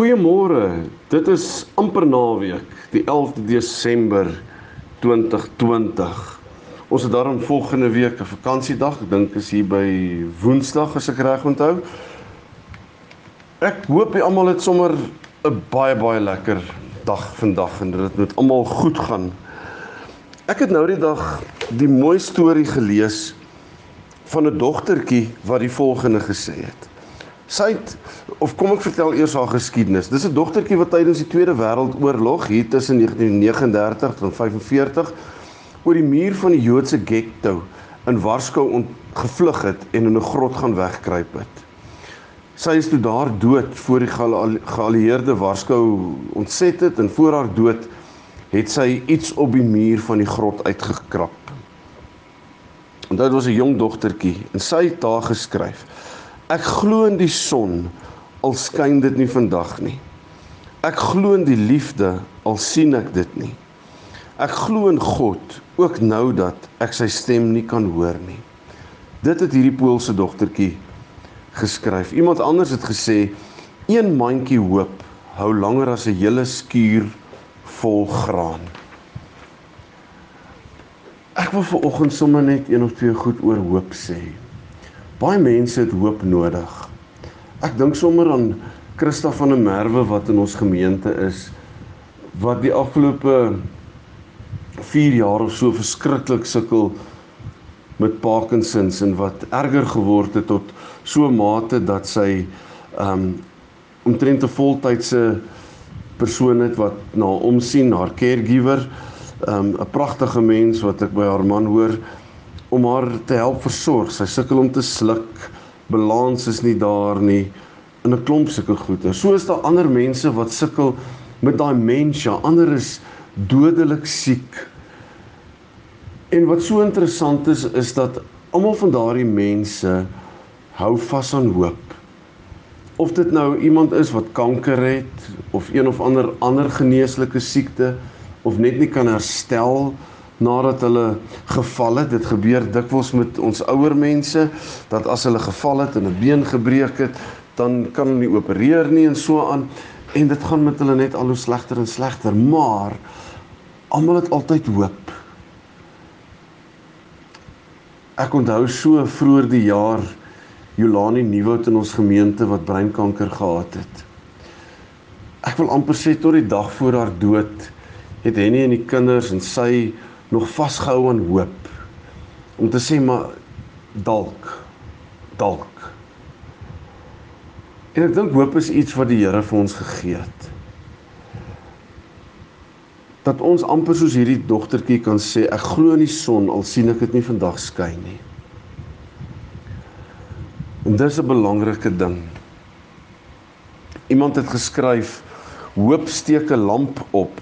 Goeiemôre. Dit is amper naweek, die 11de Desember 2020. Ons het daarom volgende week 'n vakansiedag. Ek dink is hier by Woensdag as ek reg onthou. Ek hoop jy almal het sommer 'n baie baie lekker dag vandag en dit moet almal goed gaan. Ek het nou die dag die mooi storie gelees van 'n dogtertjie wat die volgende gesê het. Sy het of kom ek vertel eers haar geskiedenis. Dis 'n dogtertjie wat tydens die Tweede Wêreldoorlog hier tussen 1939 en 45 oor die muur van die Joodse ghetto in Warskou gevlug het en in 'n grot gaan wegkruip het. Sy is toe daar dood voor die geallieerde Warskou ontset het en voor haar dood het sy iets op die muur van die grot uitgekrap. En dit was 'n jong dogtertjie en sy het daar geskryf: Ek glo in die son al skyn dit nie vandag nie. Ek glo in die liefde al sien ek dit nie. Ek glo in God ook nou dat ek sy stem nie kan hoor nie. Dit het hierdie Poolse dogtertjie geskryf. Iemand anders het gesê een mandjie hoop hou langer as 'n hele skuur vol graan. Ek wil vir oggend sommer net een of twee goed oor hoop sê. Baie mense het hoop nodig. Ek dink sommer aan Christa van der Merwe wat in ons gemeente is wat die afgelope 4 jaar of so verskriklik sukkel met Parkinsons en wat erger geword het tot so mate dat sy um omtrent 'n voltydse persoon het wat na omsien haar caregiver um 'n pragtige mens wat ek by haar man hoor om haar te help versorg. Sy sukkel om te sluk. Balans is nie daar nie in 'n klomp sulke goeie. So is daar ander mense wat sukkel met daai demensie. Ander is dodelik siek. En wat so interessant is is dat almal van daardie mense hou vas aan hoop. Of dit nou iemand is wat kanker het of een of ander ander geneeslike siekte of net nie kan herstel nie nadat hulle geval het. Dit gebeur dikwels met ons ouer mense dat as hulle geval het en 'n been gebreek het, dan kan hulle nie opereer nie en so aan en dit gaan met hulle net al hoe slegter en slegter, maar almal het altyd hoop. Ek onthou so vroeër die jaar Jolani Nieuwoud in ons gemeente wat breinkanker gehad het. Ek wil amper sê tot die dag voor haar dood het Henny en die kinders en sy nog vasgehou aan hoop om te sê maar dalk dalk. En ek dink hoop is iets wat die Here vir ons gegee het. Dat ons amper soos hierdie dogtertjie kan sê ek glo in die son al sien ek dit nie vandag skyn nie. En dis 'n belangrike ding. Iemand het geskryf hoop steek 'n lamp op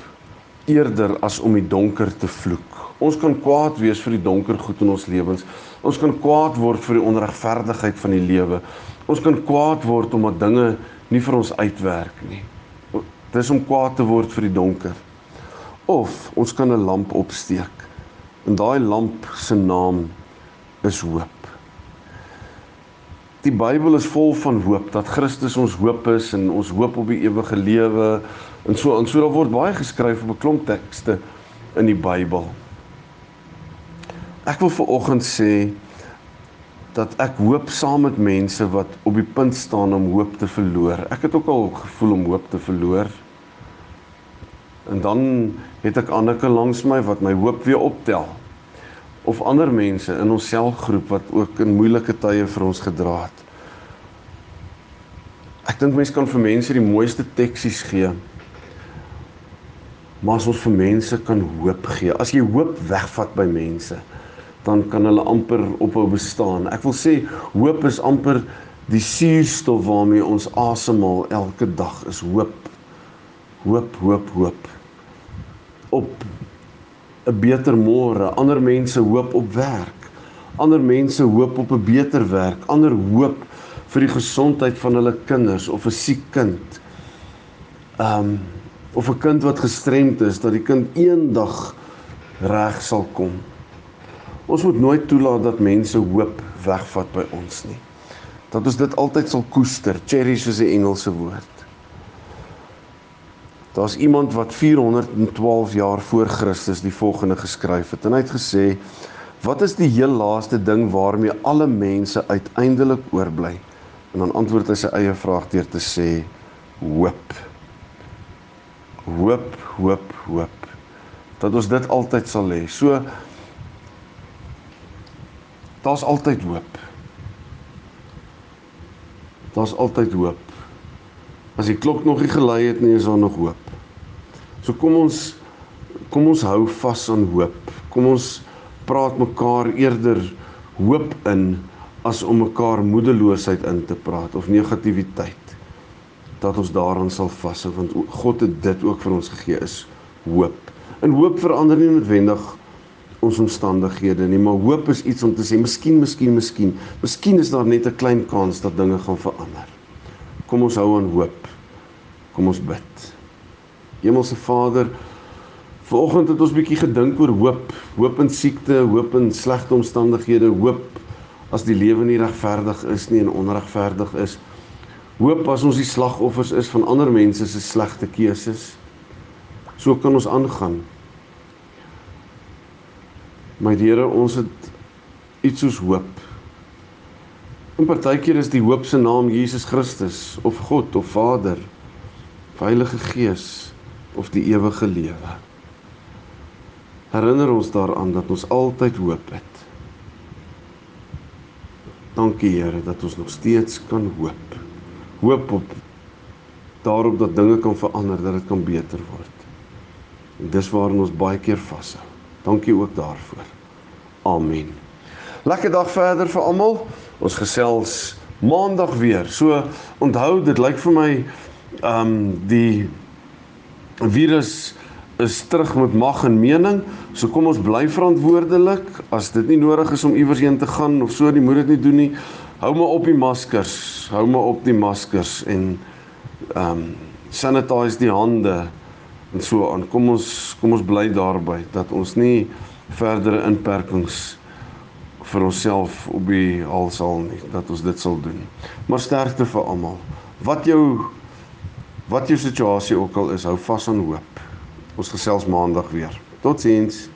eerder as om die donker te vloek. Ons kan kwaad wees vir die donker goed in ons lewens. Ons kan kwaad word vir die onregverdigheid van die lewe. Ons kan kwaad word omdat dinge nie vir ons uitwerk nie. Dis om kwaad te word vir die donker. Of ons kan 'n lamp opsteek. En daai lamp se naam is hoop. Die Bybel is vol van hoop dat Christus ons hoop is en ons hoop op die ewige lewe En so en so daar word baie geskryf op 'n klomp tekste in die Bybel. Ek wil vir oggend sê dat ek hoop saam met mense wat op die punt staan om hoop te verloor. Ek het ook al gevoel om hoop te verloor. En dan het ek Anneke langs my wat my hoop weer optel. Of ander mense in ons selgroep wat ook in moeilike tye vir ons gedra het. Ek dink mense kan vir mense die mooiste teksies gee maar as ons vir mense kan hoop gee. As jy hoop wegvat by mense, dan kan hulle amper ophou bestaan. Ek wil sê hoop is amper Die suurstof waarmee ons asemhaal elke dag is hoop. Hoop, hoop, hoop. Op 'n beter môre, ander mense hoop op werk. Ander mense hoop op 'n beter werk, ander hoop vir die gesondheid van hulle kinders of 'n siek kind. Um of 'n kind wat gestremd is dat die kind eendag reg sal kom. Ons moet nooit toelaat dat mense hoop wegvat by ons nie. Dat ons dit altyd sal koester, cherish is 'n Engelse woord. Daar's iemand wat 412 jaar voor Christus die volgende geskryf het en hy het gesê: "Wat is die heel laaste ding waarmee alle mense uiteindelik oorbly?" En dan antwoord hy sy eie vraag deur te sê: "Hoop." Hoop, hoop, hoop. Dat ons dit altyd sal hê. So daar's altyd hoop. Daar's altyd hoop. As die klok nog nie gelei het nie, is daar nog hoop. So kom ons kom ons hou vas aan hoop. Kom ons praat mekaar eerder hoop in as om mekaar moedeloosheid in te praat of negativiteit. Dat ons daaraan sal vashou want God het dit ook vir ons gegee is hoop. En hoop verander nie noodwendig ons omstandighede nie, maar hoop is iets om te sê, miskien, miskien, miskien. Miskien is daar net 'n klein kans dat dinge gaan verander. Kom ons hou aan hoop. Kom ons bid. Hemelse Vader, vanoggend het ons bietjie gedink oor hoop, hoop in siekte, hoop in slegte omstandighede, hoop as die lewe nie regverdig is nie en onregverdig is. Hoop as ons die slagoffers is van ander mense se slegte keuses. So kan ons aangaan. My Here, ons het iets soos hoop. En partykeer is die hoop se naam Jesus Christus of God of Vader, of Heilige Gees of die ewige lewe. Herinner ons daaraan dat ons altyd hoop het. Dankie Here dat ons nog steeds kan hoop. Hoop op daarop dat dinge kan verander, dat dit kan beter word. En dis waarin ons baie keer vashou. Dankie ook daarvoor. Amen. Lekker dag verder vir almal. Ons gesels maandag weer. So onthou dit lyk vir my ehm um, die virus is terug met mag en mening. So kom ons bly verantwoordelik. As dit nie nodig is om iewers heen te gaan of so, nie moet dit nie doen nie. Hou maar op die maskers. Hou maar op die maskers en ehm um, sanitize die hande en so aan. Kom ons kom ons bly daarby dat ons nie verdere inperkings vir onsself op die hals haal nie dat ons dit sal doen. Maar sterkte vir almal. Wat jou wat jou situasie ook al is, hou vas aan hoop. Ons gesels maandag weer. Totsiens.